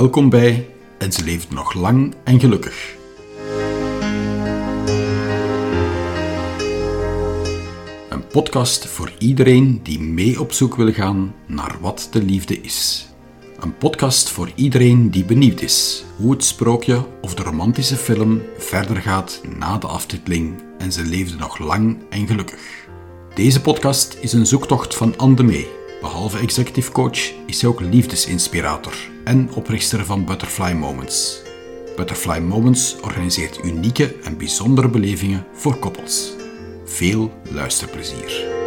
Welkom bij En ze leeft nog lang en gelukkig. Een podcast voor iedereen die mee op zoek wil gaan naar wat de liefde is. Een podcast voor iedereen die benieuwd is hoe het sprookje of de romantische film verder gaat na de aftiteling en ze leefde nog lang en gelukkig. Deze podcast is een zoektocht van Anne Mee. Behalve executive coach is zij ook liefdesinspirator en oprichter van Butterfly Moments. Butterfly Moments organiseert unieke en bijzondere belevingen voor koppels. Veel luisterplezier.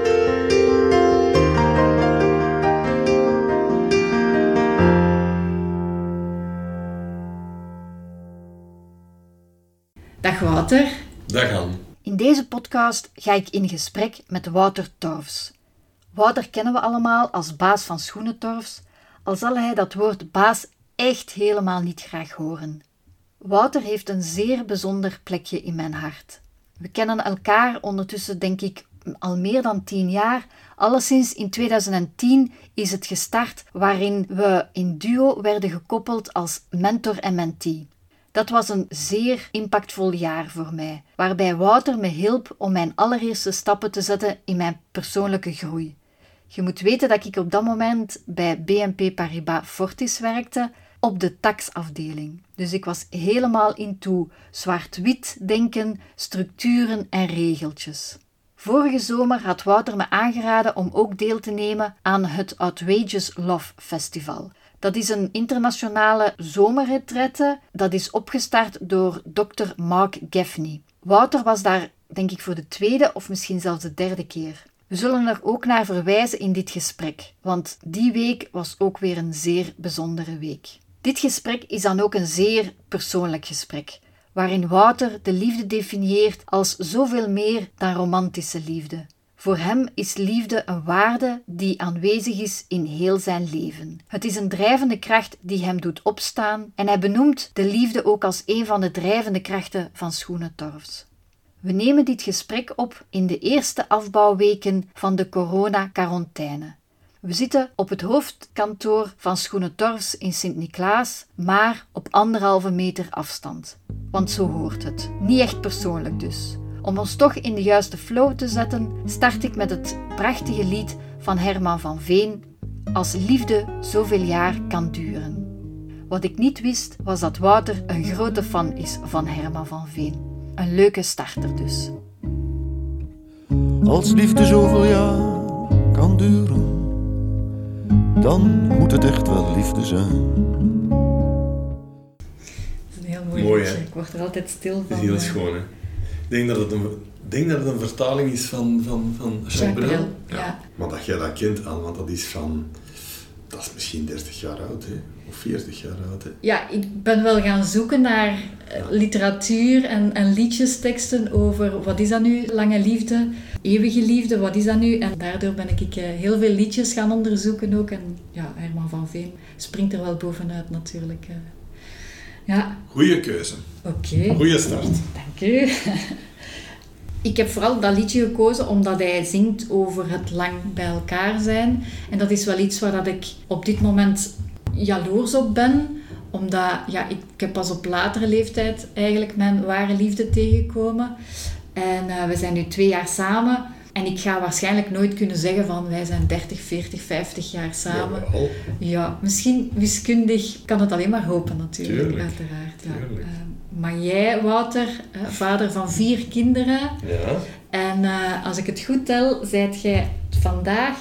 Dag Wouter. Dag Anne. In deze podcast ga ik in gesprek met Wouter Torfs. Wouter kennen we allemaal als baas van Schoenentorfs, al zal hij dat woord baas echt helemaal niet graag horen. Wouter heeft een zeer bijzonder plekje in mijn hart. We kennen elkaar ondertussen, denk ik, al meer dan tien jaar. Alleszins in 2010 is het gestart waarin we in duo werden gekoppeld als mentor en mentee. Dat was een zeer impactvol jaar voor mij, waarbij Wouter me hielp om mijn allereerste stappen te zetten in mijn persoonlijke groei. Je moet weten dat ik op dat moment bij BNP Paribas Fortis werkte op de taxafdeling. Dus ik was helemaal into zwart-wit denken, structuren en regeltjes. Vorige zomer had Wouter me aangeraden om ook deel te nemen aan het Outrageous Love Festival. Dat is een internationale zomerretraite dat is opgestart door Dr. Mark Gaffney. Wouter was daar, denk ik, voor de tweede of misschien zelfs de derde keer. We zullen er ook naar verwijzen in dit gesprek, want die week was ook weer een zeer bijzondere week. Dit gesprek is dan ook een zeer persoonlijk gesprek, waarin Wouter de liefde definieert als zoveel meer dan romantische liefde. Voor hem is liefde een waarde die aanwezig is in heel zijn leven. Het is een drijvende kracht die hem doet opstaan en hij benoemt de liefde ook als een van de drijvende krachten van Schoenentorfs. We nemen dit gesprek op in de eerste afbouwweken van de corona-quarantaine. We zitten op het hoofdkantoor van Schoenentorfs in Sint-Niklaas, maar op anderhalve meter afstand. Want zo hoort het. Niet echt persoonlijk dus. Om ons toch in de juiste flow te zetten, start ik met het prachtige lied van Herman van Veen, Als liefde zoveel jaar kan duren. Wat ik niet wist, was dat Wouter een grote fan is van Herman van Veen. Een leuke starter dus. Als liefde zoveel jaar kan duren, dan moet het echt wel liefde zijn. Dat is een heel mooi, hè? Ik word er altijd stil Dat van. is heel eh, schoon, hè. Ik denk dat het een, denk dat het een vertaling is van, van, van Jacques Jacques Brel. Brel, ja. Maar dat jij dat kent, Anne, want dat is van... Dat is misschien 30 jaar oud, hè. Of 40 jaar oud, hè. Ja, ik ben wel gaan zoeken naar eh, literatuur en, en liedjesteksten over wat is dat nu, lange liefde, eeuwige liefde, wat is dat nu? En daardoor ben ik eh, heel veel liedjes gaan onderzoeken ook. En ja, Herman van Veen springt er wel bovenuit natuurlijk. eh. Ja, Goeie keuze. oké. Goeie start. Dank u. Ik heb vooral dat liedje gekozen omdat hij zingt over het lang bij elkaar zijn. En dat is wel iets waar dat ik op dit moment jaloers op ben. Omdat ja, ik, ik heb pas op latere leeftijd eigenlijk mijn ware liefde tegengekomen. En eh, we zijn nu twee jaar samen. En ik ga waarschijnlijk nooit kunnen zeggen van wij zijn 30, 40, 50 jaar samen. Jawel. Ja, misschien wiskundig kan het alleen maar hopen natuurlijk, Tuurlijk, uiteraard. Ja. tuurlijk. Eh, maar jij, Wouter, vader van vier kinderen. Ja. En eh, als ik het goed tel, zijt jij vandaag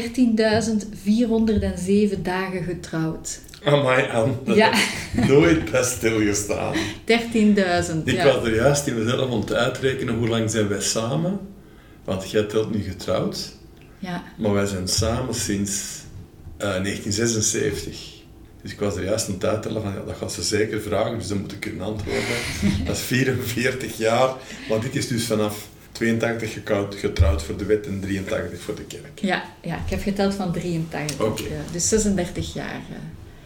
13.407 dagen getrouwd. Amai, Anne. Dat Ja. nooit best stilgestaan. 13.000, Ik ja. was er juist in mezelf om te uitrekenen hoe lang zijn wij samen. Want jij telt nu getrouwd. ja. Maar wij zijn samen sinds eh, 1976. Dus ik was er juist het uittellen van, ja, dat gaat ze zeker vragen, dus dan moet ik kunnen antwoorden. dat is 44 jaar, maar dit is dus vanaf 82 gekoud- getrouwd voor de wet en 83 voor de kerk. Ja, ja, ik heb geteld van 83. Oké. ja. Dus 36 jaar. eh.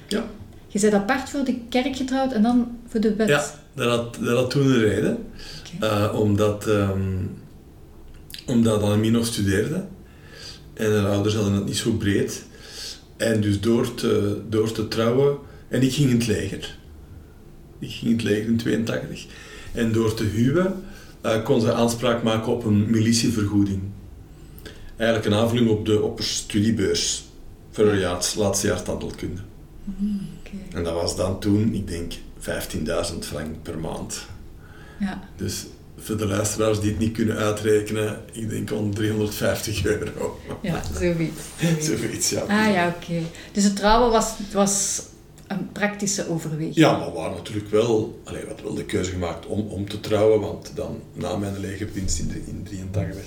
Ja, Je bent apart voor de kerk getrouwd en dan voor de wet. ja dat, had, dat had toen een reden. Oké. Eh, omdat, ehm omdat Annemie nog studeerde. En haar ouders hadden het niet zo breed. En dus door te, door te trouwen En ik ging in het leger. Ik ging in het leger in 82. En door te huwen kon ze aanspraak maken op een militievergoeding. Eigenlijk een aanvulling op de op studiebeurs voor een jaar, laatste jaar tandheelkunde. Mm, okay. En dat was dan toen, ik denk, 15.000 frank per maand. Ja. Dus voor de luisteraars die het niet kunnen uitrekenen, ik denk om 350 euro. Ja, zoiets. zoiets, ja. Ah ja, oké. Dus het trouwen was, was een praktische overweging? Ja, maar we waren natuurlijk wel, allee, hadden wel de keuze gemaakt om, om te trouwen, want dan na mijn legerdienst in 1983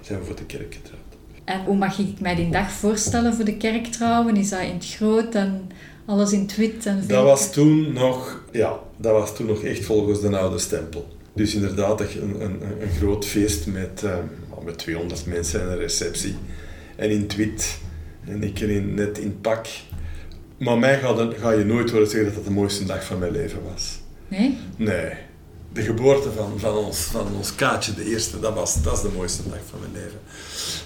zijn we voor de kerk getrouwd. En hoe mag ik mij die dag voorstellen voor de kerk trouwen? Is dat in het groot en alles in het wit? En dat was toen nog, ja, dat was toen nog echt volgens de oude stempel. Dus inderdaad een, een, een groot feest met, uh, met 200 mensen en een receptie. En in het wit. En ik in, net in pak. Maar mij ga, ga je nooit horen zeggen dat dat de mooiste dag van mijn leven was. Nee? Nee. De geboorte van, van, ons, van ons Kaatje, de eerste, dat, was, dat is de mooiste dag van mijn leven.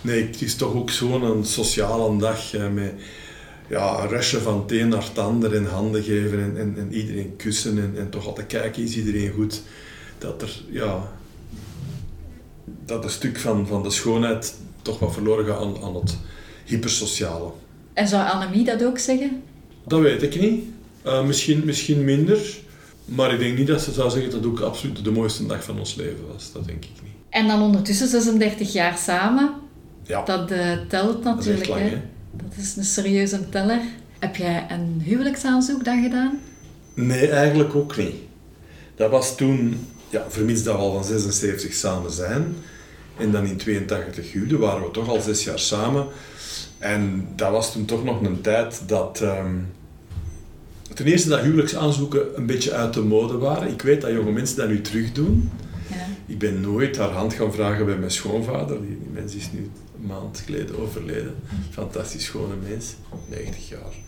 Nee, het is toch ook zo'n sociale dag uh, met ja, een rusje van het een naar het ander en handen geven en, en, en iedereen kussen en, en toch altijd kijken, is iedereen goed? Dat er, ja, dat een stuk van, van de schoonheid toch wat verloren gaat aan, aan het hypersociale. En zou Annemie dat ook zeggen? Dat weet ik niet. Uh, misschien, misschien minder. Maar ik denk niet dat ze zou zeggen dat het ook absoluut de mooiste dag van ons leven was. Dat denk ik niet. En dan ondertussen 36 jaar samen. Ja. Dat uh, telt natuurlijk. Dat is, lang, hè? dat is een serieuze teller. Heb jij een huwelijksaanzoek dan gedaan? Nee, eigenlijk ook niet. Dat was toen, ja, vermits dat we al van 76 samen zijn. En dan in 82 huwden, waren we toch al zes jaar samen. En dat was toen toch nog een tijd dat... Um, ten eerste dat huwelijksaanzoeken een beetje uit de mode waren. Ik weet dat jonge mensen dat nu terug doen. Ja. Ik ben nooit haar hand gaan vragen bij mijn schoonvader. Die, die mens is nu een maand geleden overleden. Fantastisch schone mens, 90 jaar.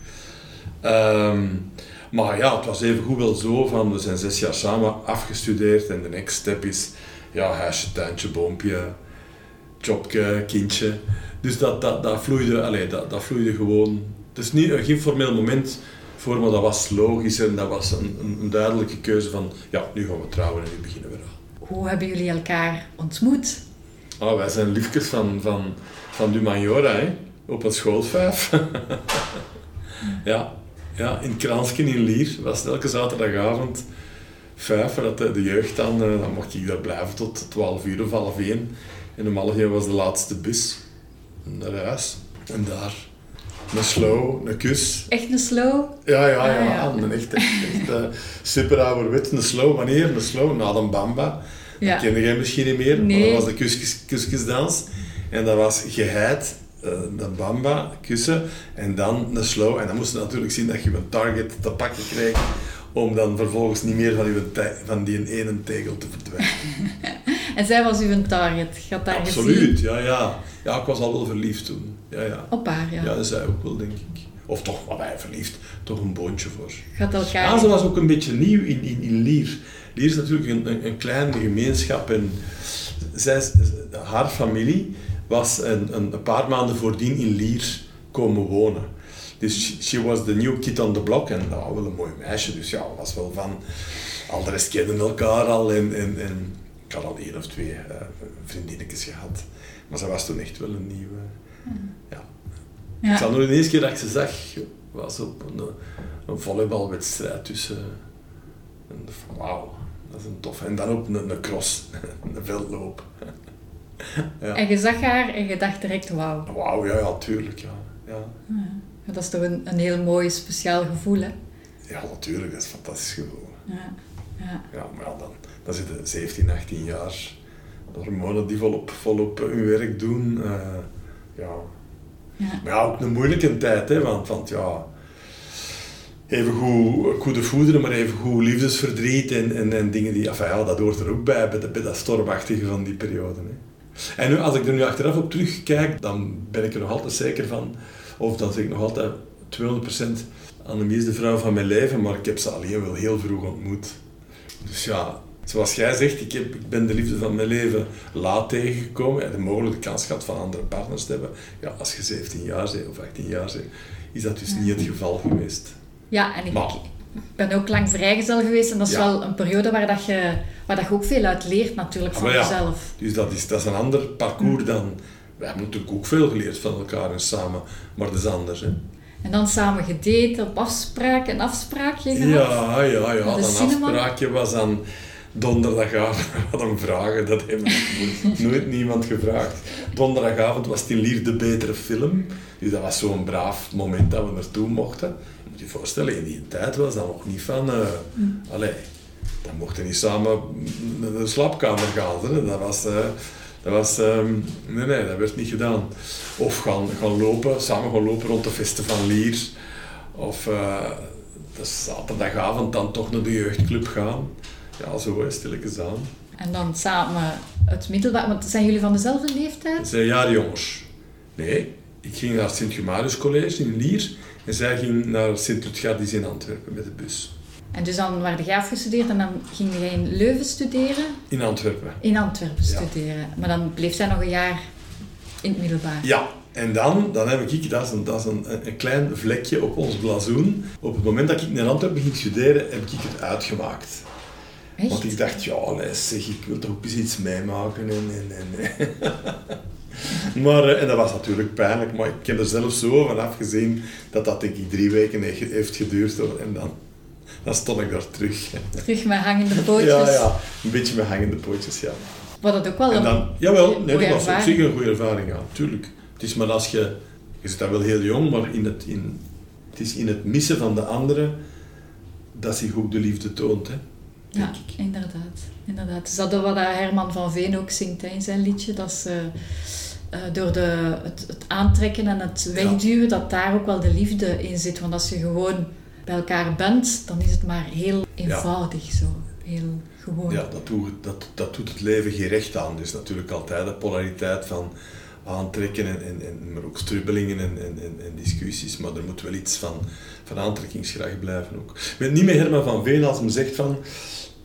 Um, maar ja, het was even goed wel zo van, we zijn zes jaar samen afgestudeerd en de next step is, ja, huisje, tuintje, boompje, jobje, kindje. Dus dat, dat, dat, vloeide, allez, dat, dat vloeide gewoon. Het is niet, geen formeel moment voor, maar dat was logisch en dat was een, een, een, duidelijke keuze van, ja, nu gaan we trouwen en nu beginnen we eraan. Hoe hebben jullie elkaar ontmoet? Oh, wij zijn liefjes van, van, van Dumajora, hè, op een schoolvijf. ja, ja, in Kransken in Lier was het elke zaterdagavond vijf, dat de, de jeugd dan, dan mocht ik daar blijven tot 12 uur of half één. En om half één was de laatste bus naar huis. En daar een slow, een kus. Echt een slow? Ja, ja, ja. Ah, ja. Een echt, echt uh, super ouderwet. Een slow, wanneer? Een slow, na de bamba. Ja. Dat kende jij misschien niet meer, Nee. maar dat was de kusjes, kusjesdans. En dat was geheid, uh, de bamba, kussen, en dan een slow. En dan moest je natuurlijk zien dat je een target te pakken kreeg, om dan vervolgens niet meer van, uw te- van die ene tegel te verdwijnen. En zij was uw target. Je daar Absoluut, gezien. ja, ja. Ja, ik was al wel verliefd toen. Ja, ja. Op haar, ja. Ja, dat zij ook wel, denk ik. Of toch, wat wij verliefd, toch een boontje voor. Had elkaar... Ja, ze was ook een beetje nieuw in, in, in Lier. Lier is natuurlijk een, een, een kleine gemeenschap en zij, haar familie was een, een, een paar maanden voordien in Lier komen wonen. Dus she, was the new kid on the block en nou, wel een mooi meisje, dus ja, was wel van... Al de rest kenden elkaar al en, en, en ik had al één of twee uh, vriendinnetjes gehad. Maar ze was toen echt wel een nieuwe... Ja. Ja. Ik zal nog de eerste keer dat ik ze zag, was op een, een volleybalwedstrijd tussen... Wauw, dat is een tof. En dan ook een, een cross, een veldloop. ja. En je zag haar en je dacht direct, wauw. Wauw, ja, ja, tuurlijk, ja. ja. Ja, Dat is toch een, een heel mooi, speciaal gevoel, hè? Ja, natuurlijk, dat is een fantastisch gevoel. Ja. Ja. Ja, maar ja, dan, dan zitten 17, 18 jaar de hormonen die volop, volop hun werk doen. eh, ja. Ja. Maar ja, ook een moeilijke tijd, hè, want, want ja, even goed goede voederen, maar even goed liefdesverdriet en, en, en dingen die, enfin, ja, dat hoort er ook bij, bij dat stormachtige van die periode. Hè. En nu, als ik er nu achteraf op terugkijk, dan ben ik er nog altijd zeker van, of dan zeg ik nog altijd 200% Annemie is de vrouw van mijn leven, maar ik heb ze alleen wel heel vroeg ontmoet. Dus ja, zoals jij zegt, ik, heb, ik ben de liefde van mijn leven laat tegengekomen. en de mogelijke kans gehad van andere partners te hebben. Ja, als je 17 jaar bent of 18 jaar bent, is dat dus niet het geval geweest. Ja, en ik Maar- ben ook lang vrijgezel geweest en dat is Ja. wel een periode waar, dat je, waar dat je ook veel uit leert natuurlijk Ah, van ja. jezelf. Dus dat is, dat is een ander parcours dan... Wij hebben natuurlijk ook veel geleerd van elkaar en samen, maar dat is anders. Hè? En dan samen gedate, op afspraak en afspraakje gehad. Ja, ja, ja. Cinema? afspraakje was dan donderdagavond. Wat een vragen, dat heeft nooit niemand gevraagd. Donderdagavond was het in Lier de betere film. Dus dat was zo'n braaf moment dat we naartoe mochten. Je moet je voorstellen, in die tijd was dat nog niet van... eh Allee, dan mochten niet samen naar de slaapkamer gaan. Hè. Dat was... eh, dat was, ehm, nee, nee, dat werd niet gedaan. Of gaan, gaan lopen, samen gaan lopen rond de vesten van Lier. Of eh, de zaterdagavond dan toch naar de jeugdclub gaan. Ja, zo stilletjes aan. En dan samen het middelbaar, want zijn jullie van dezelfde leeftijd? Dat zijn jaarjongers. Nee, ik ging naar het Sint-Gemarius College in Lier. En zij ging naar Sint-Lutgardis in Antwerpen met de bus. En dus dan werd jij afgestudeerd en dan ging jij in Leuven studeren, In Antwerpen. in Antwerpen Ja. studeren. Maar dan bleef zij nog een jaar in het middelbaar. Ja, en dan, dan heb ik, dat is, een, dat is een, een klein vlekje op ons blazoen. Op het moment dat ik naar Antwerpen ging studeren, heb ik het uitgemaakt. Echt? Want ik dacht, ja, zeg, ik wil toch ook eens iets meemaken. En, en, en. maar, eh, en dat was natuurlijk pijnlijk, maar ik heb er zelf zo van afgezien dat dat denk ik drie weken he- heeft geduurd. hoor. En dan, dan stond ik daar terug. Terug met hangende pootjes. Ja, ja, een beetje met hangende pootjes, ja. Wat dat ook wel En een dan, jawel, nee, dat was op ervaring. zich een goede ervaring, ja, tuurlijk. Het is maar als je, je zit daar wel heel jong, maar in het, in, het is in het missen van de anderen dat zich ook de liefde toont, hè, Ja, ik. inderdaad. inderdaad. Is dat wat Herman van Veen ook zingt hè, in zijn liedje? Dat ze eh, door de, het, het aantrekken en het wegduwen, dat daar ook wel de liefde in zit. Want als je gewoon bij elkaar bent, dan is het maar heel eenvoudig zo. Heel gewoon. Ja, dat doet, dat, dat doet het leven geen recht aan. Is natuurlijk altijd de polariteit van aantrekken, en, en, en, maar ook strubbelingen en, en, en, discussies. Maar er moet wel iets van, van aantrekkingskracht blijven ook. Ik ben niet met Herman van Veen als hem zegt van...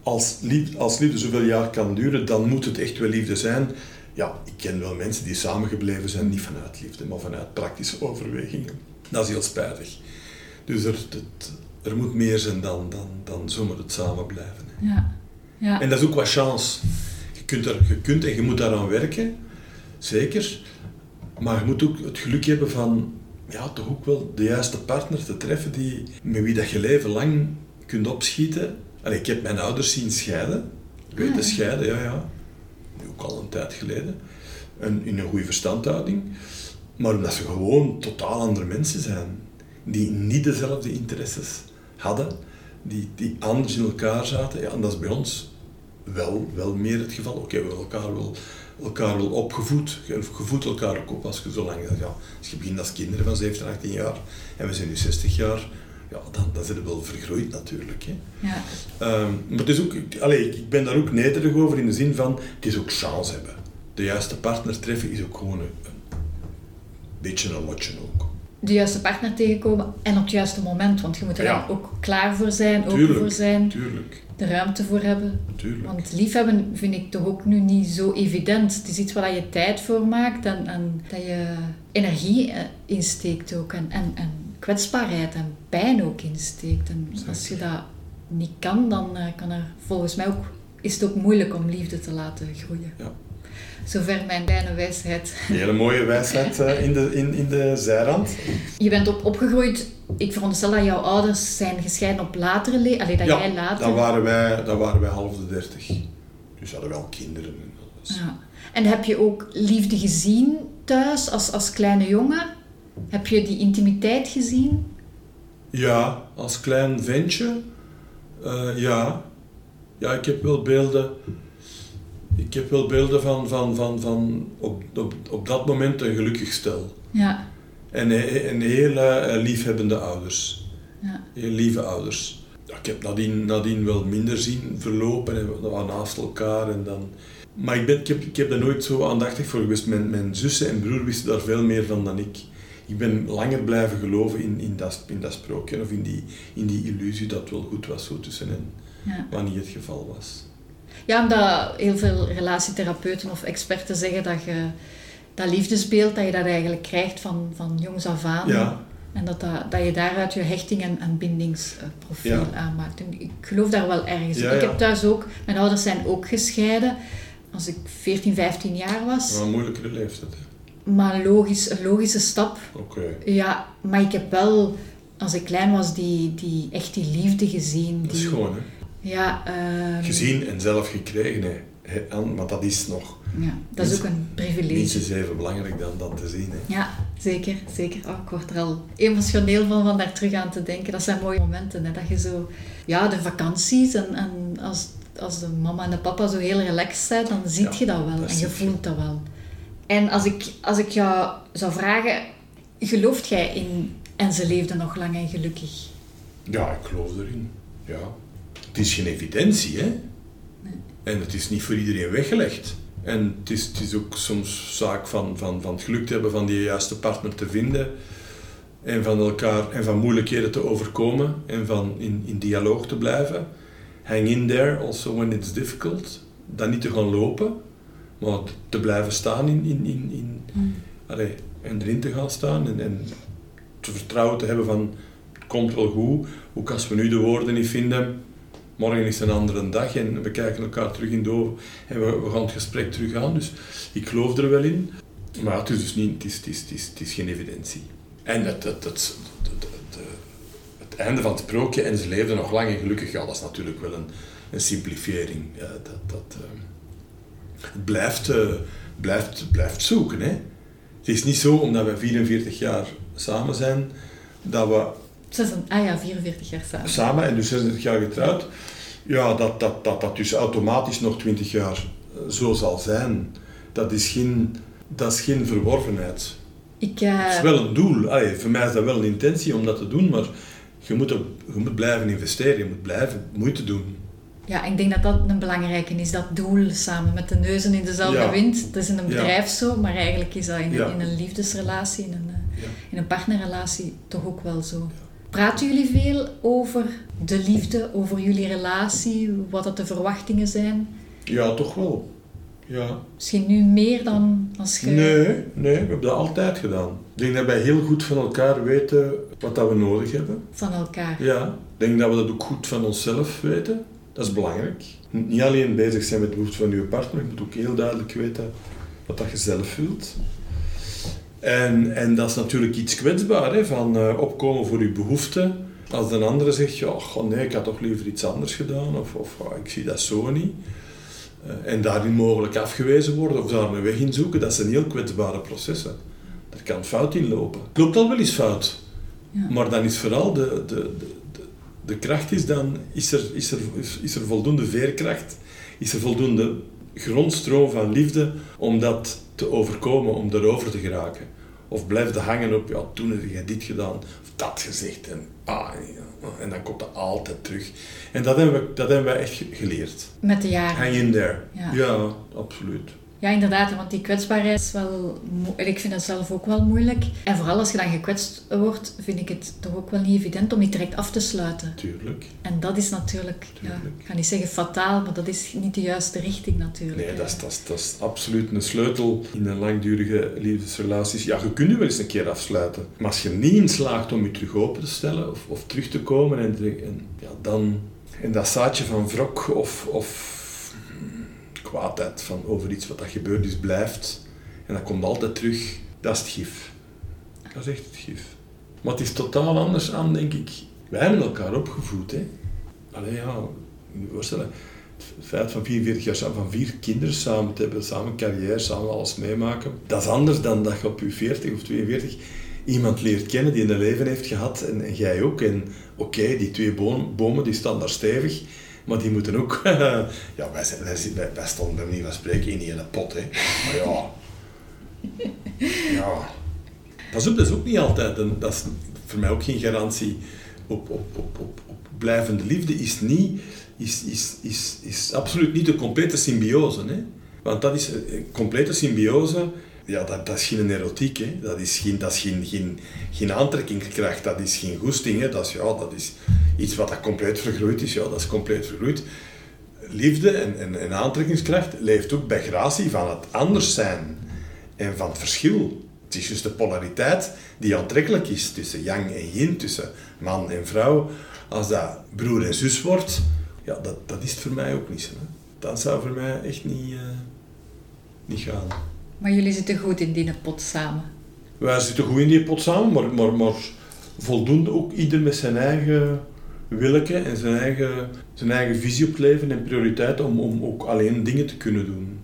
Als liefde, als liefde zoveel jaar kan duren, dan moet het echt wel liefde zijn. Ja, ik ken wel mensen die samengebleven zijn, niet vanuit liefde, maar vanuit praktische overwegingen. Dat is heel spijtig. Dus er, het- er moet meer zijn dan, dan, dan zomaar het samen blijven. Ja. ja. En dat is ook wat chance. Je kunt, er, je kunt en je moet daaraan werken, zeker. Maar je moet ook het geluk hebben van ja, toch ook wel de juiste partner te treffen die, met wie dat je leven lang kunt opschieten. Ik heb mijn ouders zien scheiden. Weten Ah. scheiden, ja, ja. Nu ook al een tijd geleden. En in een goede verstandhouding. Maar omdat ze gewoon totaal andere mensen zijn. Die niet dezelfde interesses hadden. Die, die anders in elkaar zaten. Ja, en dat is bij ons wel, wel meer het geval. Oké, we hebben elkaar wel, elkaar wel opgevoed. Je gevoed elkaar ook op als je zo lang... Ja, als je begint als kinderen van 17, 18 jaar en we zijn nu 60 jaar, ja, dan, dan zijn we wel vergroeid natuurlijk. Hè. ja. Ehm, maar het is ook, allee, ik- ik ben daar ook nederig over in de zin van, het is ook chance hebben. De juiste partner treffen is ook gewoon een, een beetje een lotje ook. De juiste partner tegenkomen en op het juiste moment. Want je moet er Ja. ook klaar voor zijn, open Tuurlijk. voor zijn, Tuurlijk, de ruimte voor hebben. tuurlijk. Want liefhebben vind ik toch ook nu niet zo evident. Het is iets waar je tijd voor maakt en, en dat je energie eh, insteekt ook. En, en, en kwetsbaarheid en pijn ook insteekt. En als je dat niet kan, dan eh, kan er volgens mij ook, is het ook moeilijk om liefde te laten groeien. Ja. Zover mijn kleine wijsheid. Een hele mooie wijsheid eh, in, de, in, in de zijrand. Je bent op opgegroeid, ik veronderstel dat jouw ouders zijn gescheiden op latere leeftijd. Alleen dat jij later... dan waren, wij, dan waren wij half de dertig. Dus hadden wel kinderen. Ja. En heb je ook liefde gezien thuis als, als kleine jongen? Heb je die intimiteit gezien? Ja, als klein ventje, eh, ja. Ja, ik heb wel beelden. Ik heb wel beelden van, van, van, van op, op, op dat moment een gelukkig stel. Ja. En, en heel eh, liefhebbende ouders. ja. Heel lieve ouders. Ja, ik heb nadien, nadien wel minder zien verlopen. En we waren naast elkaar en dan... Maar ik, ben, ik, heb, ik heb daar nooit zo aandachtig voor geweest. Mijn, mijn zussen en broer wisten daar veel meer van dan ik. Ik ben langer blijven geloven in, in, dat, in dat sprookje of in die, in die illusie dat het wel goed was zo tussen hen. Ja. Wat niet het geval was. Ja, omdat heel veel relatietherapeuten of experten zeggen dat je dat liefdesbeeld, dat je dat eigenlijk krijgt van, van jongs af aan. Ja, En dat, dat, dat je daaruit je hechting en, en bindingsprofiel Ja. aanmaakt. En ik geloof daar wel ergens in. Ja, Ik heb thuis ook, mijn ouders zijn ook gescheiden. Als ik 14, 15 jaar was. Een moeilijkere leeftijd. hè. Maar logisch, een logische stap. Oké. Ja, maar ik heb wel, als ik klein was, die, die, echt die liefde gezien. Dat is Die, gewoon, hè. Ja, ehm, Gezien en zelf gekregen, hè. Want dat is nog ja, dat is ook een privilege. minstens even belangrijk dan dat te zien, hè. Ja, zeker, zeker. Oh, ik word er al emotioneel van, van daar terug aan te denken. Dat zijn mooie momenten, hè, dat je zo... Ja, de vakanties en, en als, als de mama en de papa zo heel relaxed zijn, dan zie Ja, je dat wel dat en je. voelt dat wel. En als ik, als ik jou zou vragen, gelooft jij in... En ze leefden nog lang en gelukkig. Ja, ik geloof erin. Ja. Het is geen evidentie, hè. En het is niet voor iedereen weggelegd. En het is, het is ook soms zaak van, van, van het geluk te hebben van die juiste partner te vinden. En van elkaar en van moeilijkheden te overkomen. En van in, in dialoog te blijven. Hang in there, also when it's difficult. Dan niet te gaan lopen, maar te blijven staan in, in, in, in, allee, en erin te gaan staan. En, en te vertrouwen te hebben van het komt wel goed. Ook als we nu de woorden niet vinden, morgen is een andere dag en we kijken elkaar terug in de ogen en we, we gaan het gesprek terug aan. Dus ik geloof er wel in. Maar het is dus niet, het is, het is, het is, geen evidentie. En het, het, het, het einde van het sprookje en ze leefden nog lang en gelukkig, ja, dat is natuurlijk wel een, een simplifiering. Ja, dat, dat, eh, het blijft, eh, blijft, blijft zoeken. Hè? Het is niet zo, omdat we 44 jaar samen zijn, dat we Ah ja, 44 jaar samen. samen en dus 36 jaar getrouwd, ja, dat dat, dat, dat dus automatisch nog 20 jaar eh, zo zal zijn. Dat is geen, dat is geen verworvenheid. Ik, eh, Het is wel een doel. Allee, voor mij is dat wel een intentie om dat te doen, maar je moet, er- je moet blijven investeren, je moet blijven moeite doen. Ja, ik denk dat dat een belangrijke is, dat doel samen met de neuzen in dezelfde Ja. wind. Dat is in een Ja. bedrijf zo, maar eigenlijk is dat in, Ja. in een liefdesrelatie, in een, eh, in een partnerrelatie toch ook wel zo. Praten jullie veel over de liefde, over jullie relatie, wat dat de verwachtingen zijn? Ja, toch wel. Ja. Misschien nu meer dan als je... Nee, nee, we hebben dat altijd gedaan. Ik denk dat wij heel goed van elkaar weten wat dat we nodig hebben. Van elkaar. Ja, ik denk dat we dat ook goed van onszelf weten. Dat is belangrijk. Niet alleen bezig zijn met de behoeften van je partner, je moet ook heel duidelijk weten wat dat je zelf wilt. En, en dat is natuurlijk iets kwetsbaar, hè, van eh, opkomen voor je behoeften. Als een andere zegt, ja, goh, nee, ik had toch liever iets anders gedaan, of, of ah, ik zie dat zo niet. Eh, en daarin mogelijk afgewezen worden of daar een weg in zoeken, dat zijn heel kwetsbare processen. Daar kan fout in lopen. Het loopt al wel eens fout. Ja. Maar dan is vooral de, de, de, de, kracht is dan, is er, is, er, is, is er voldoende veerkracht, is er voldoende grondstroom van liefde om dat te overkomen, om erover te geraken. Of blijf hangen op, ja, toen heb je dit gedaan, of dat gezegd, en, ah, ja, en dan komt dat altijd terug. En dat hebben we, dat hebben we echt ge- geleerd. Met de jaren. Hang in there. Ja. ja absoluut. Ja, inderdaad, want die kwetsbaarheid is wel... en Ik vind dat zelf ook wel moeilijk. En vooral als je dan gekwetst wordt, vind ik het toch ook wel niet evident om je direct af te sluiten. Tuurlijk. En dat is natuurlijk, ja, ik ga niet zeggen fataal, maar dat is niet de juiste richting natuurlijk. Nee, dat is, dat, is, dat is absoluut een sleutel in een langdurige liefdesrelaties. Ja, je kunt je wel eens een keer afsluiten. Maar als je niet in slaagt om je terug open te stellen of, of terug te komen, en, en, ja, dan... En dat zaadje van wrok of, of van over iets wat dat gebeurd is, blijft. En dat komt altijd terug. Dat is het gif. Dat is echt het gif. Maar het is totaal anders aan, denk ik. Wij hebben elkaar opgevoed, hè. Allee, ja, je voorstellen het feit van 44 jaar samen, van vier kinderen samen te hebben, samen carrière, samen alles meemaken. Dat is anders dan dat je op je 40 of 42 iemand leert kennen die een leven heeft gehad en, jij ook. En oké, die twee boom- bomen die staan daar stevig, maar die moeten ook... ja, wij, zijn, wij, wij, stonden bij manier van spreken in die hele pot, hè. Maar ja... Ja... Pas dat is ook niet altijd, dat is voor mij ook geen garantie op, op, op, op, op blijvende liefde, is, niet, is, is, is, is absoluut niet de complete symbiose. Hè? Want dat is een complete symbiose, ja, dat, dat is geen erotiek, hè? dat is, geen, dat is geen, geen, geen aantrekkingskracht, dat is geen goesting, hè? Dat, is, ja, dat is iets wat dat compleet vergroeid is, ja, dat is compleet vergroeid. Liefde en, en, en aantrekkingskracht leeft ook bij gratie van het anders zijn en van het verschil. Het is juist de polariteit die aantrekkelijk is tussen yang en yin, tussen man en vrouw. Als dat broer en zus wordt, ja, dat, dat is het voor mij ook niet zo. Hè. Dat zou voor mij echt niet, eh, niet gaan. Maar jullie zitten goed in die pot samen. Wij zitten goed in die pot samen, maar, maar, maar voldoende ook ieder met zijn eigen willeke en zijn eigen, zijn eigen visie op het leven en prioriteit om, om ook alleen dingen te kunnen doen.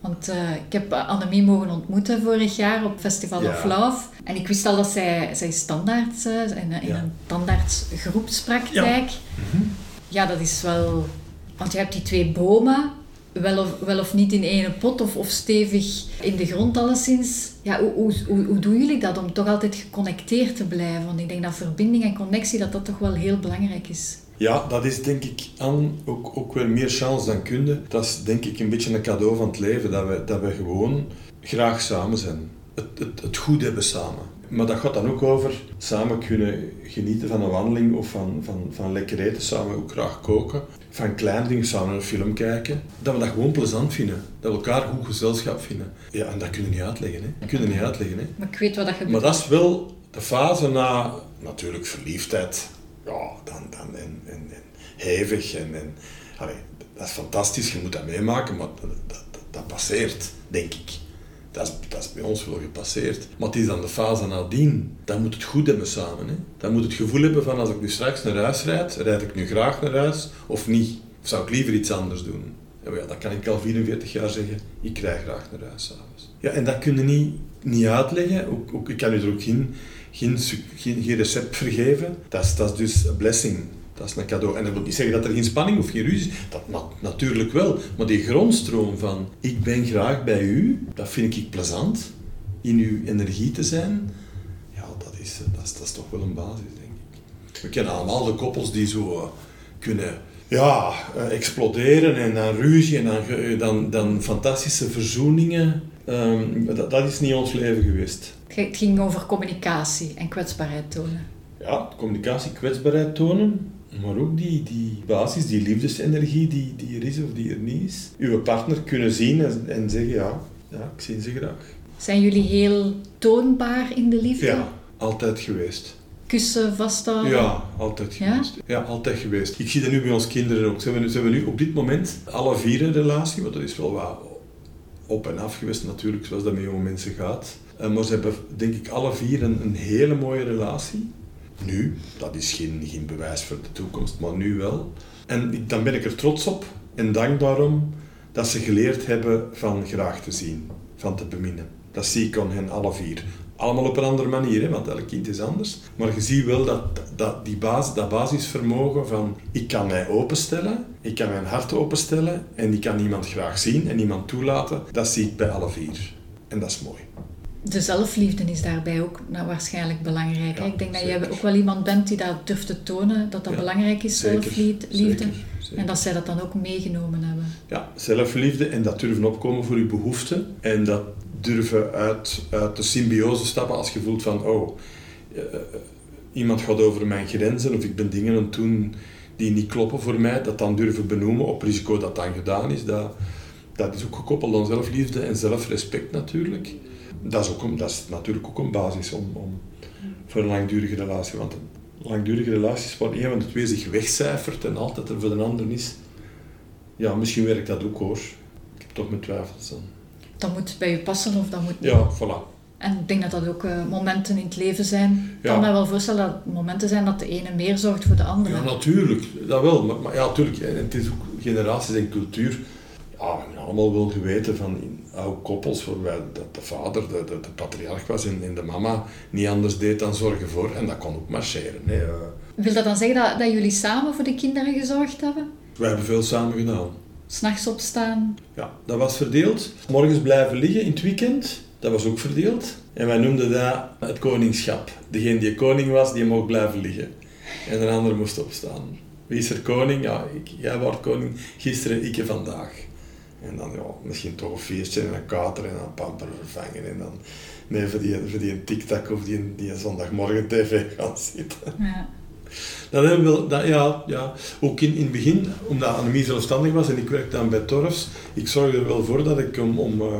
Want uh, ik heb Annemie mogen ontmoeten vorig jaar op Festival Ja. of Love. En ik wist al dat zij, zij standaard uh, in, in Ja. een standaard groepspraktijk. Ja. dat is wel... Want je hebt die twee bomen, wel of, wel of niet in één pot of, of stevig in de grond alleszins. Ja, hoe, hoe, hoe, doen jullie dat om toch altijd geconnecteerd te blijven? Want ik denk dat verbinding en connectie, dat dat toch wel heel belangrijk is. Ja, dat is denk ik aan ook, ook weer meer chance dan kunde. Dat is denk ik een beetje een cadeau van het leven, dat we, dat we gewoon graag samen zijn. Het, het, het goed hebben samen. Maar dat gaat dan ook over samen kunnen genieten van een wandeling of van, van, van lekker eten, samen ook graag koken. Van kleine dingen, samen een film kijken. Dat we dat gewoon plezant vinden. Dat we elkaar goed gezelschap vinden. Ja, en dat kunnen we niet uitleggen. Hè. Dat kunnen we niet uitleggen. Hè. Maar ik weet wat dat Maar gebeurt. dat is wel de fase na natuurlijk verliefdheid. Ja, dan, dan en, en, en hevig. En, en, allee, dat is fantastisch, je moet dat meemaken, maar dat, dat passeert, denk ik. Dat is, dat bij ons wel gepasseerd. Maar het is dan de fase nadien. Dan moet het goed hebben samen. Hè. Dan moet het gevoel hebben van als ik nu straks naar huis rijd, rijd ik nu graag naar huis of niet? Of zou ik liever iets anders doen? Ja, dat kan ik al 44 jaar zeggen. Ik krijg graag naar huis s'avonds. Ja, en dat kun je niet, niet uitleggen. Ook, ook, ik kan u er ook geen, geen, geen, recept voor geven. Dat is, dat is dus een blessing. Dat is een cadeau. En dat wil niet zeggen dat er geen spanning of geen ruzie is. Dat na- natuurlijk wel. Maar die grondstroom van ik ben graag bij u, dat vind ik plezant. In uw energie te zijn, ja, dat is, eh, dat is, dat is toch wel een basis, denk ik. We kennen allemaal de koppels die zo eh, kunnen ja, eh, exploderen en dan ruzie en dan, dan fantastische verzoeningen. Ehm, dat, dat is niet ons leven geweest. Het ging over communicatie en kwetsbaarheid tonen. Ja, communicatie, kwetsbaarheid tonen, maar ook die, die basis, die liefdesenergie die, die er is of die er niet is. Uw partner kunnen zien en, en zeggen, ja, ja, ik zie ze graag. Zijn jullie heel toonbaar in de liefde? Ja, altijd geweest. Kussen, vasthouden? Ja, altijd geweest. Ja? altijd geweest. Ik zie dat nu bij ons kinderen ook. Ze hebben, ze hebben nu op dit moment alle vier een relatie, want dat is wel wat op en af geweest natuurlijk, zoals dat met jonge mensen gaat. Eh, maar ze hebben, denk ik, alle vier een, een hele mooie relatie. Nu, dat is geen, geen bewijs voor de toekomst, maar nu wel. En dan ben ik er trots op en dankbaar om dat ze geleerd hebben van graag te zien, van te beminnen. Dat zie ik aan hen alle vier. Allemaal op een andere manier, hè, want elk kind is anders. Maar je ziet wel dat, dat, die basis, dat basisvermogen van ik kan mij openstellen, ik kan mijn hart openstellen en ik kan iemand graag zien en iemand toelaten, dat zie ik bij alle vier. En dat is mooi. De zelfliefde is daarbij ook nou, waarschijnlijk belangrijk. Ja, ik denk dat zeker. jij ook wel iemand bent die dat durft te tonen, dat dat Ja, belangrijk is, zeker, zelfliefde. zeker. En dat zij dat dan ook meegenomen hebben. Ja, zelfliefde en dat durven opkomen voor je behoeften. En dat durven uit, uit de symbiose stappen als je voelt van, oh, eh, iemand gaat over mijn grenzen of ik ben dingen aan het doen die niet kloppen voor mij. Dat dan durven benoemen op risico dat dan gedaan is. Dat, dat is ook gekoppeld aan zelfliefde en zelfrespect natuurlijk. Dat is, ook dat is natuurlijk ook een basis om, om, voor een langdurige relatie. Want een langdurige relatie is waar een van de twee zich wegcijfert en altijd er voor de ander is. Ja, misschien werkt dat ook hoor. Ik heb toch mijn twijfels dan. Dat moet bij je passen of dat moet niet. Ja, voilà. En ik denk dat dat ook eh, momenten in het leven zijn. Ik kan Ja. me wel voorstellen dat momenten zijn dat de ene meer zorgt voor de andere. Ja, natuurlijk. Dat wel. Maar, maar ja, natuurlijk. En het is ook generaties en cultuur. Ja, we hebben allemaal wel geweten van in oude koppels waarbij dat de vader de, de, de patriarch was en, en de mama niet anders deed dan zorgen voor. En dat kon ook marcheren. Hè. Wil dat dan zeggen dat, dat jullie samen voor de kinderen gezorgd hebben? wij hebben veel samen gedaan. S'nachts opstaan? Ja, dat was verdeeld. Morgens blijven liggen in het weekend, dat was ook verdeeld. En wij noemden dat het koningschap. Degene die koning was, die mocht blijven liggen. En de ander moest opstaan. Wie is er koning? Ja, ik, jij wordt koning gisteren, ik vandaag. En dan ja, misschien toch een feestje en een kater en een pamper vervangen. En dan nee, voor die, voor die een tiktak of die, die zondagmorgen tv gaan zitten. Ja. Dat hebben we dat, ja, ja. Ook in, in het begin, omdat Annemie zelfstandig was en ik werkte dan bij Torfs, ik zorgde er wel voor dat ik om, om eh,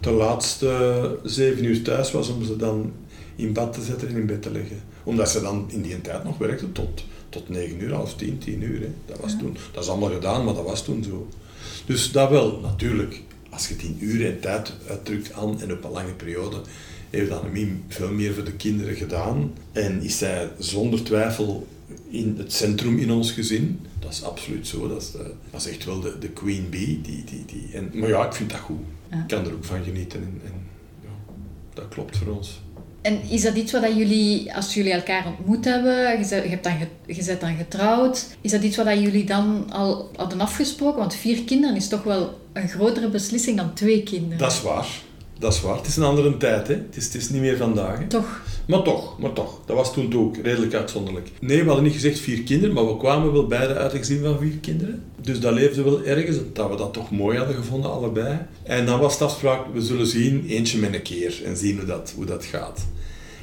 de laatste zeven uur thuis was om ze dan in bad te zetten en in bed te leggen. Omdat ze dan in die tijd nog werkte tot, tot negen uur, half tien, tien uur. Hè. Dat, was toen, dat is allemaal gedaan, maar dat was toen zo. Dus dat wel, natuurlijk. Als je tien uur en tijd uitdrukt aan en op een lange periode, heeft Annemie veel meer voor de kinderen gedaan. En is zij zonder twijfel in het centrum in ons gezin. Dat is absoluut zo. Dat is, de, dat is echt wel de, de queen bee. Die, die, die, en, maar ja, ik vind dat goed. Ja. Ik kan er ook van genieten. En, en ja, dat klopt voor ons. En is dat iets wat jullie, als jullie elkaar ontmoet hebben, je, hebt dan je bent dan getrouwd, is dat iets wat jullie dan al hadden afgesproken? Want vier kinderen is toch wel een grotere beslissing dan twee kinderen. Dat is waar. Dat is waar. Het is een andere tijd. Hè. Het, is, het is niet meer vandaag. Hè. Toch? Maar toch, maar toch. Dat was toen ook redelijk uitzonderlijk. Nee, we hadden niet gezegd vier kinderen, maar we kwamen wel beide uit een gezin van vier kinderen. Dus dat leefde wel ergens, dat we dat toch mooi hadden gevonden, allebei. En dan was de afspraak, we zullen zien, eentje met een keer, en zien hoe dat, hoe dat gaat.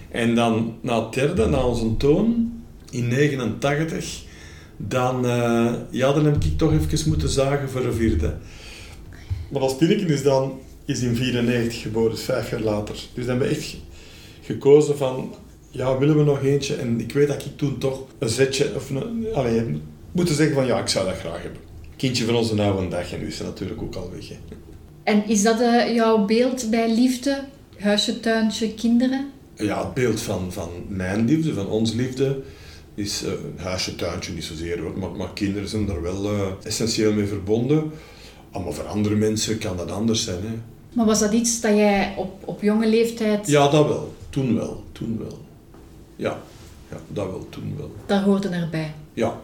En dan, na het derde, na onze toon, in 89, dan, eh, ja, dan heb ik toch even moeten zagen voor een vierde. Maar als Tineke is dan is in 94 geboren, dus vijf jaar later. Dus dan hebben we echt gekozen van, ja, willen we nog eentje? En ik weet dat ik toen toch een zetje, of een, moeten zeggen van, ja, ik zou dat graag hebben. Kindje van onze oude dag, en nu is ze natuurlijk ook al weg. Hè. En is dat eh, jouw beeld bij liefde? Huisje, tuintje, kinderen? Ja, het beeld van, van mijn liefde, van onze liefde, is eh huisje, tuintje niet zozeer hoor, maar, maar kinderen zijn er wel eh, essentieel mee verbonden. Ah, Maar voor andere mensen kan dat anders zijn. Hè. Maar was dat iets dat jij op, op jonge leeftijd, Ja, dat wel. Toen wel. Toen wel. Ja, ja dat wel. Toen wel. daar hoorde erbij? Ja.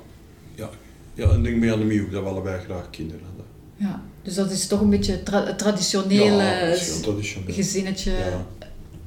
Ja, ja en ik denk bij Annemie ook dat we allebei graag kinderen hadden. Ja. Dus dat is toch een beetje tra- het traditionele ja, dat traditioneel. gezinnetje Ja,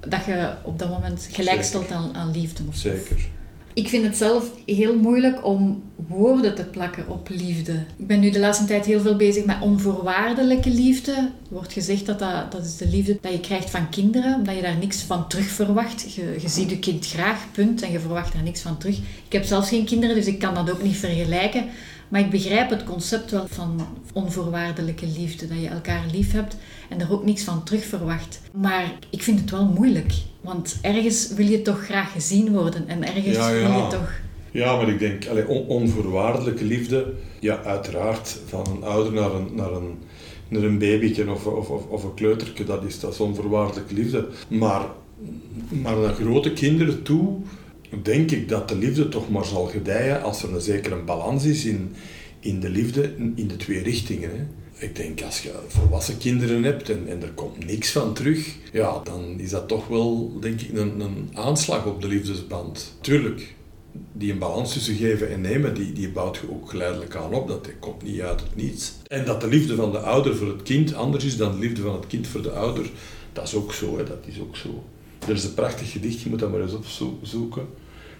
dat je op dat moment gelijk stelt aan, aan liefde. Of zeker. Ik vind het zelf heel moeilijk om woorden te plakken op liefde. Ik ben nu de laatste tijd heel veel bezig met onvoorwaardelijke liefde. Er wordt gezegd dat, dat dat is de liefde dat je krijgt van kinderen, omdat je daar niks van terug verwacht. Je, je ziet je kind graag, punt, en je verwacht daar niks van terug. Ik heb zelfs geen kinderen, dus ik kan dat ook niet vergelijken. Maar ik begrijp het concept wel van onvoorwaardelijke liefde, dat je elkaar lief hebt en er ook niks van terug verwacht. Maar ik vind het wel moeilijk, want ergens wil je toch graag gezien worden en ergens Ja, wil je toch... Ja, maar ik denk, allee, on- onvoorwaardelijke liefde, ja, uiteraard, van een ouder naar een, naar een, naar een babyke of, of, of, of een kleuterke, dat is, dat is onvoorwaardelijke liefde. Maar, maar naar grote kinderen toe, denk ik dat de liefde toch maar zal gedijen als er een zekere balans is in, in de liefde in de twee richtingen. Ik denk, als je volwassen kinderen hebt en, en er komt niks van terug, ja, dan is dat toch wel, denk ik, een, een aanslag op de liefdesband. Tuurlijk, die een balans tussen geven en nemen, die, die bouwt je ook geleidelijk aan op. Dat komt niet uit het niets. En dat de liefde van de ouder voor het kind anders is dan de liefde van het kind voor de ouder, dat is ook zo. Hè, dat is ook zo. Er is een prachtig gedicht, je moet dat maar eens opzoeken.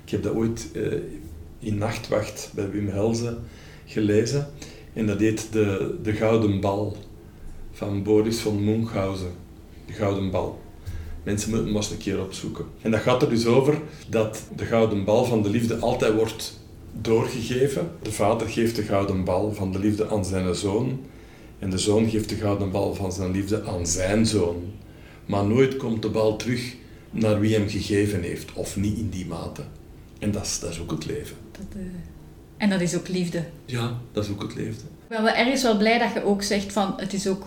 Ik heb dat ooit eh, in Nachtwacht bij Wim Helze gelezen. En dat heet de, de Gouden Bal van Boris van Munchausen. De Gouden Bal. Mensen moeten het maar eens een keer opzoeken. En dat gaat er dus over dat de gouden bal van de liefde altijd wordt doorgegeven. De vader geeft de gouden bal van de liefde aan zijn zoon. En de zoon geeft de gouden bal van zijn liefde aan zijn zoon. Maar nooit komt de bal terug naar wie hem gegeven heeft. Of niet in die mate. En dat is, dat is ook het leven. Dat, eh, En dat is ook liefde. Ja, dat is ook het leven. Ik ben wel ergens wel blij dat je ook zegt van het is ook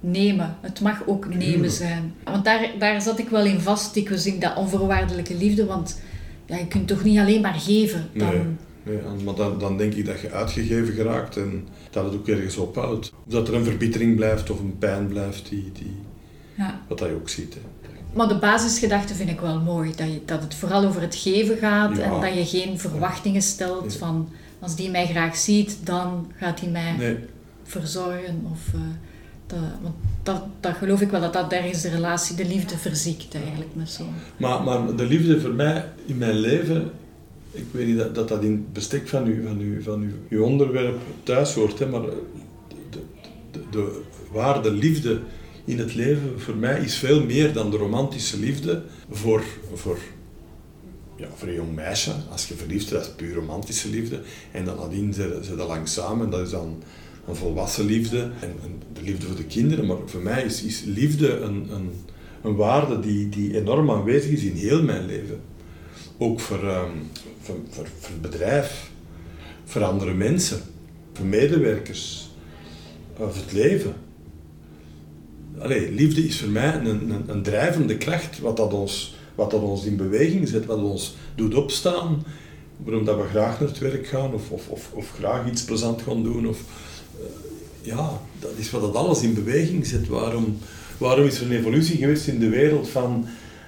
nemen. Het mag ook nemen Tuurlijk. zijn. Want daar, daar zat ik wel in vast, dikwijls in dat onvoorwaardelijke liefde. Want ja, je kunt toch niet alleen maar geven. Dan, Nee. Maar dan, dan denk ik dat je uitgegeven geraakt en dat het ook ergens ophoudt. Of dat er een verbittering blijft of een pijn blijft, die, die, Ja. wat dat je ook ziet. Hè. Maar de basisgedachte vind ik wel mooi. Dat, je, dat het vooral over het geven gaat Ja. en dat je geen verwachtingen stelt Nee. van als die mij graag ziet, dan gaat hij mij Nee, verzorgen. Of, eh, dat, want dat, dat geloof ik wel, dat dat ergens de relatie, de liefde verziekt eigenlijk met zo'n... maar, maar de liefde voor mij in mijn leven, ik weet niet dat dat, dat in het bestek van, u, van, u, van uw, uw onderwerp thuis hoort, hè, maar de, de, de, de waarde liefde in het leven voor mij is veel meer dan de romantische liefde voor, voor, ja, voor een jong meisje. Als je verliefd bent, dat is puur romantische liefde. En dan nadien zijn ze lang samen, dat is dan een volwassen liefde en, en de liefde voor de kinderen. Maar voor mij is, is liefde een, een, een waarde die, die enorm aanwezig is in heel mijn leven. Ook voor, ehm, voor, voor, voor het bedrijf, voor andere mensen, voor medewerkers, eh, voor het leven. Allee, liefde is voor mij een, een, een drijvende kracht, wat dat, ons, wat dat ons in beweging zet, wat ons doet opstaan, waarom dat we graag naar het werk gaan of, of, of, of graag iets plezant gaan doen. Of, eh, ja, dat is wat dat alles in beweging zet. Waarom, waarom is er een evolutie geweest in de wereld van,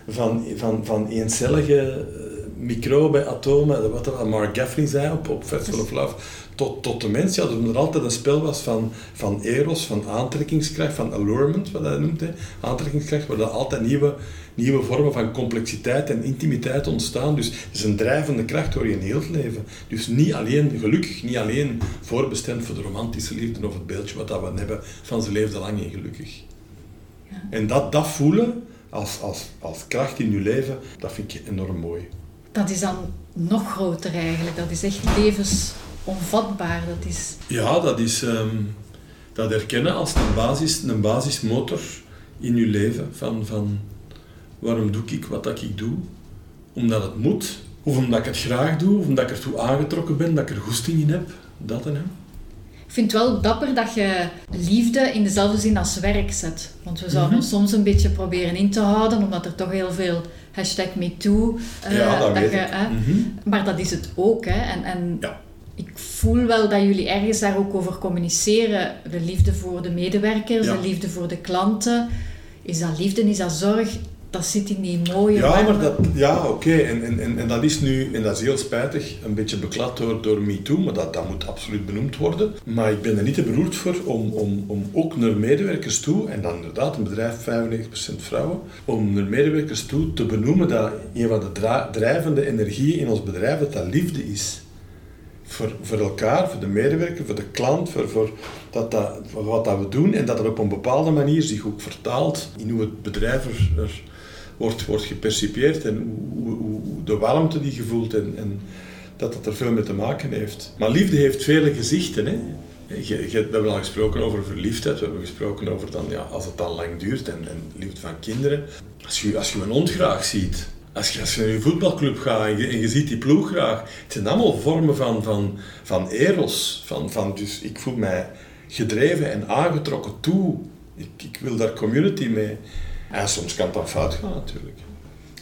van, van, van eencellige eh, microben, atomen, wat Mark Gaffney zei op, op Festival of Love, tot, tot de mens, ja, dat er altijd een spel was van, van eros, van aantrekkingskracht, van allurement, wat hij noemt, hè, aantrekkingskracht, waar er altijd nieuwe, nieuwe vormen van complexiteit en intimiteit ontstaan. Dus het is een drijvende kracht door je heel het leven. Dus niet alleen, gelukkig, niet alleen voorbestemd voor de romantische liefde of het beeldje wat dat we hebben van ze leefde lang en gelukkig. Ja. En dat, dat voelen als, als, als kracht in je leven, dat vind ik enorm mooi. Dat is dan nog groter eigenlijk. Dat is echt levensonvatbaar. Dat is... Ja, dat is um, dat herkennen als een, basis, een basismotor in je leven. Van, van waarom doe ik wat dat ik doe? Omdat het moet. Of omdat ik het graag doe, of omdat ik ertoe aangetrokken ben, dat ik er goesting in heb. Dat en hem. Ik vind het wel dapper dat je liefde in dezelfde zin als werk zet. Want we zouden ons soms een beetje proberen in te houden, omdat er toch heel veel hashtag MeToo... Uh, ja, dat, dat je, uh, Maar dat is het ook. Hè. En, en ja. Ik voel wel dat jullie ergens daar ook over communiceren. De liefde voor de medewerkers, de liefde voor de klanten. Is dat liefde, is dat zorg? dat zit in die mooie Ja, maar dat, ja oké. En, en, en dat is nu, en dat is heel spijtig, een beetje beklad door, door MeToo, maar dat, dat moet absoluut benoemd worden. Maar ik ben er niet te beroerd voor om, om, om ook naar medewerkers toe, en dan inderdaad een bedrijf 95% vrouwen, om naar medewerkers toe te benoemen dat een van de drijvende energieën in ons bedrijf, dat dat liefde is. Voor, voor elkaar, voor de medewerker, voor de klant, voor, voor, dat dat, voor wat dat we doen en dat dat op een bepaalde manier zich ook vertaalt in hoe het bedrijf er, wordt, wordt gepercipieerd en hoe, hoe, de warmte die je voelt en, en dat dat er veel mee te maken heeft. Maar liefde heeft vele gezichten. Hè? We hebben al gesproken over verliefdheid, we hebben gesproken over dan, ja, als het dan lang duurt en, en liefde van kinderen. Als je, als je een hond graag ziet, als je, je naar een voetbalclub gaat en je, je, ziet die ploeg graag, het zijn allemaal vormen van, van, van eros. Van, van, dus ik voel mij gedreven en aangetrokken toe. Ik, ik wil daar community mee. En soms kan dan fout gaan natuurlijk.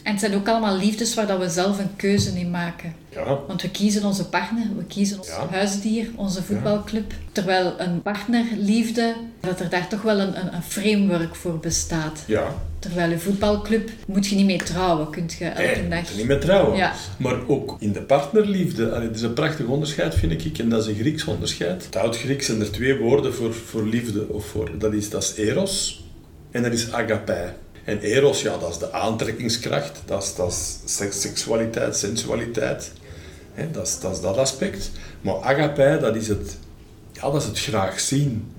En het zijn ook allemaal liefdes waar dat we zelf een keuze in maken. Ja. Want we kiezen onze partner, we kiezen ons huisdier, onze voetbalclub. Terwijl een partnerliefde, dat er daar toch wel een, een, een framework voor bestaat. Ja. Terwijl een voetbalclub moet je niet mee trouwen, kunt je elke nee, dag. niet mee trouwen. Ja. Maar ook in de partnerliefde, dat is een prachtig onderscheid vind ik, en dat is een Grieks onderscheid. Het oud-Grieks zijn er twee woorden voor, voor liefde, of voor, dat, is, dat is eros en dat is agape. En eros, ja, dat is de aantrekkingskracht, dat is, dat is seksualiteit, sensualiteit. dat, is, dat dat aspect. Maar agape, dat is het, ja, dat is het graag zien.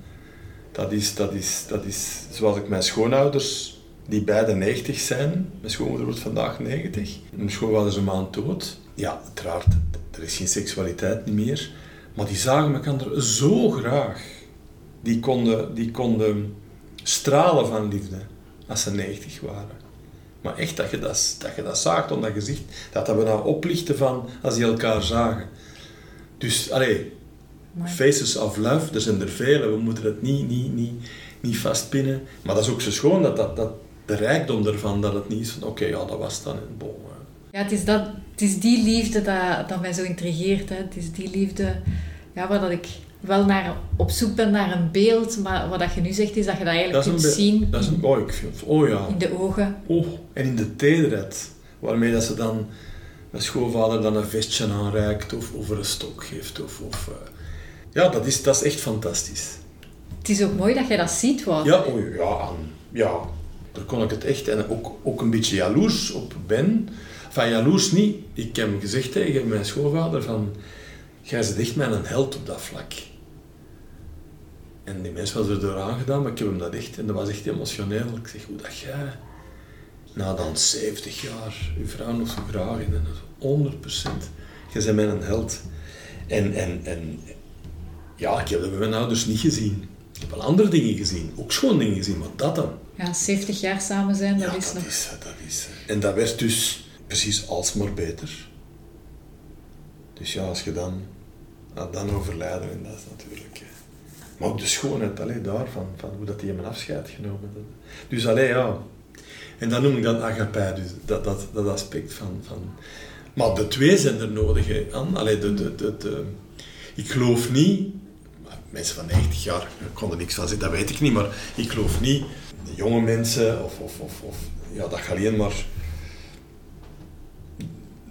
Dat is, dat, is, dat is zoals ik mijn schoonouders, die beide 90 zijn, mijn schoonmoeder wordt vandaag 90, mijn schoonvader is een maand dood. Ja, uiteraard, er is geen seksualiteit meer, maar die zagen elkaar zo graag. Die konden, die konden stralen van liefde als ze 90 waren. Maar echt dat je dat, dat, je dat zaagt om dat gezicht, dat dat we nou oplichten van als die elkaar zagen. Dus, allee, faces of love, er zijn er vele, we moeten het niet, niet, niet, niet vastpinnen. Maar dat is ook zo schoon, dat, dat, dat de rijkdom ervan, dat het niet is van oké, ja, dat was dan een bom. Ja, het is, dat, het is die liefde dat, dat mij zo intrigeert. Hè. Het is die liefde ja, waar dat ik wel naar, op zoek ben naar een beeld, maar wat dat je nu zegt is dat je dat eigenlijk kunt zien. Dat is een, oh, ik vind, oh ja. In de ogen. Oh, en in de tederheid. Waarmee dat ze dan, mijn schoonvader dan een vestje aanreikt of, of er een stok geeft. Of, of, uh, ja, dat is, dat is echt fantastisch. Het is ook mooi dat je dat ziet, Wouter. Ja, oh, ja, ja. Daar kon ik het echt en ook, ook een beetje jaloers op ben. Van jaloers niet. Ik heb gezegd tegen mijn schoonvader van... Jij zit echt mijn held op dat vlak. En die mensen was er door aangedaan, maar ik heb hem dat echt, en dat was echt emotioneel. Ik zeg, hoe dat jij, na dan 70 jaar, je vrouw nog zo graag in, en 100 procent. Jij bent mijn held. En, en, en Ja, ik heb dat bij mijn ouders niet gezien. Ik heb wel andere dingen gezien. Ook schoon dingen gezien, maar dat dan. Ja, 70 jaar samen zijn, dat ja, is dat nog... is, dat is. En dat werd dus precies alsmaar beter. Dus ja, als je dan, nou, dan overlijden, en dat is natuurlijk... Maar ook de schoonheid alleen daarvan, van hoe dat die hem afscheid genomen. Dus alleen ja. En dan noem ik dat agape, dus dat, dat, dat aspect van, van... Maar de twee zijn er nodig. Allee, de, de, de, ik geloof niet... Mensen van 90 jaar ik kon er niks van zeggen, dat weet ik niet, maar ik geloof niet... Jonge mensen, of, of, of, of ja, dat gaat alleen maar...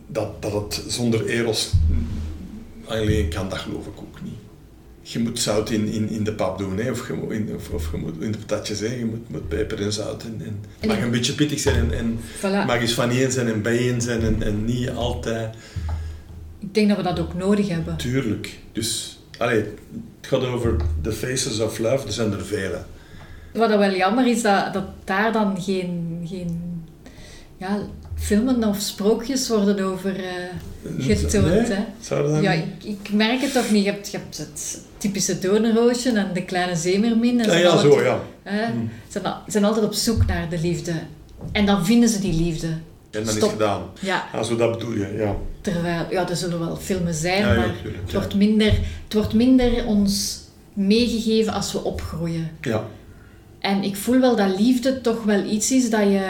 Dat, dat het zonder eros alleen kan, dat geloof ik ook niet. Je moet zout in, in, in de pap doen, hè? Of, je moet, in, of, of je moet in de patatjes, hè? je moet, moet peper en zout. En, en, het mag een beetje pittig zijn en, en Voilà. mag eens van één zijn en bij één zijn en, en niet altijd. Ik denk dat we dat ook nodig hebben. Tuurlijk. Dus, allee, het gaat over the faces of love, er zijn er vele. Wat wel jammer is, dat, dat daar dan geen, geen ja, filmen of sprookjes worden over eh, getoond. Nee? Hè? Dat Ja, ik, ik merk het toch niet. Je hebt, je hebt het typische doornroosje en de kleine zeemermin. En Ja, zijn zo, ja. hè, Ze zijn, altijd op zoek naar de liefde. En dan vinden ze die liefde. En dan is het gedaan. Ja, Ja, zo dat bedoel je, ja. terwijl, ja, er zullen wel filmen zijn, Ja, maar tuurlijk, het, wordt minder, het wordt minder ons meegegeven als we opgroeien. Ja, En ik voel wel dat liefde toch wel iets is dat je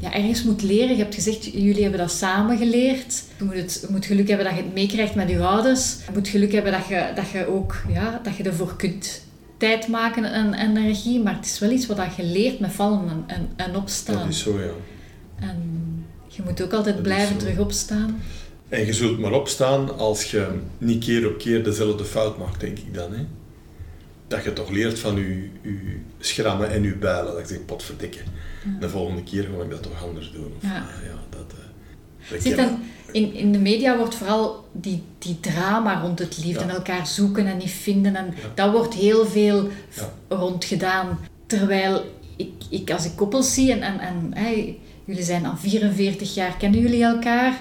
ja, ergens moet leren. Je hebt gezegd, jullie hebben dat samen geleerd. Je moet, het, je moet geluk hebben dat je het meekrijgt met je ouders. Je moet geluk hebben dat je, dat je ook ja, dat je ervoor kunt tijd maken en en energie. Maar het is wel iets wat je leert met vallen en, en, en opstaan. dat is zo, ja. En je moet ook altijd Dat blijven terug opstaan. En je zult maar opstaan als je niet keer op keer dezelfde fout maakt, denk ik dan. Hè? Dat je toch leert van je, je schrammen en je builen. Dat je zegt, potverdikke. De volgende keer ga ik dat toch anders doen. Of, Ja. ah, ja, dat, eh, dat Zit dan, in, in de media wordt vooral die, die drama rond het liefde Ja. en elkaar zoeken en niet vinden. En dat wordt heel veel Ja. rond gedaan. Terwijl ik, ik als ik koppels zie en, en, en hey, jullie zijn al 44 jaar, kennen jullie elkaar?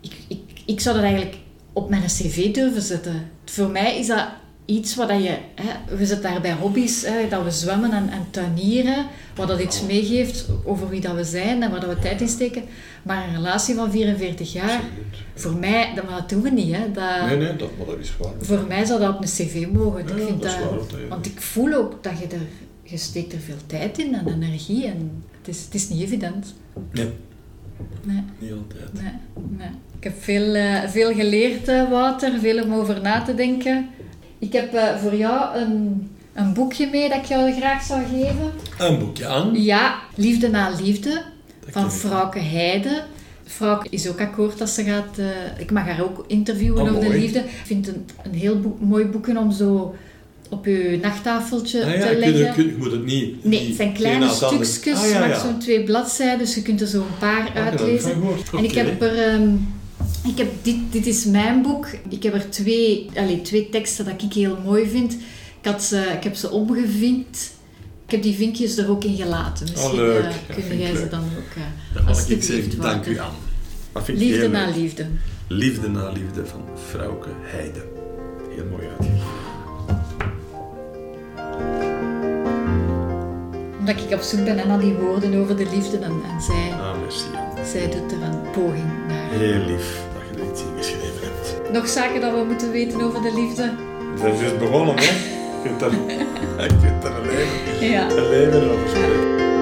Ik, ik, ik zou dat eigenlijk op mijn cv durven zetten. Voor mij is dat iets wat dat je... Hè, we zitten daar bij hobby's, hè, dat we zwemmen en, en tuinieren, wat dat iets meegeeft over wie dat we zijn en waar dat we tijd in steken. Maar een relatie van 44 jaar, Absoluut. voor mij, dat, maar dat doen we niet. Hè. Dat, Nee, nee, dat, maar dat is waar. Voor mij zou dat op een cv mogen. Ja, ik vind dat waar, want ik voel ook dat je er... Je steekt er veel tijd in en energie en het is, het is niet evident. Nee, Nee, niet altijd. nee, nee. Ik heb veel, eh, veel geleerd, eh, Wouter, veel om over na te denken. Ik heb eh, voor jou een, een boekje mee dat ik jou graag zou geven. Een boekje aan. Ja, Liefde na Liefde Dat van. Frauke Heide. Frauke is ook akkoord dat ze gaat... eh, ik mag haar ook interviewen Oh, over de liefde. Ik vind het een, een heel boek, mooi boekje om zo op je nachttafeltje Ah, ja, te leggen. je, moet het niet... Nee, het zijn kleine stukjes, Ah, ja, maar zo'n twee bladzijden, dus je kunt er zo een paar nog uitlezen. En ik heb er... ehm, ik heb dit, dit is mijn boek. Ik heb er twee, allez, twee teksten dat ik heel mooi vind. Ik, had ze, ik heb ze omgevinkt. Ik heb die vinkjes er ook in gelaten. Misschien Oh, leuk. eh, Ja, kun vind ik jij ze dan ook... eh, Dan ga ik zeggen, dank u aan. Liefde heel na leuk. liefde. Liefde na liefde van Frauke Heide. Heel mooi uitgegeven. Omdat ik op zoek ben naar die woorden over de liefde. En, en zij, Ah, merci Jan. zij doet er een poging naar. Heel lief Nog zaken dat we moeten weten over de liefde? We zijn juist begonnen, hè? Je kunt er, je kunt er een leven, Ja. een leven over spreken.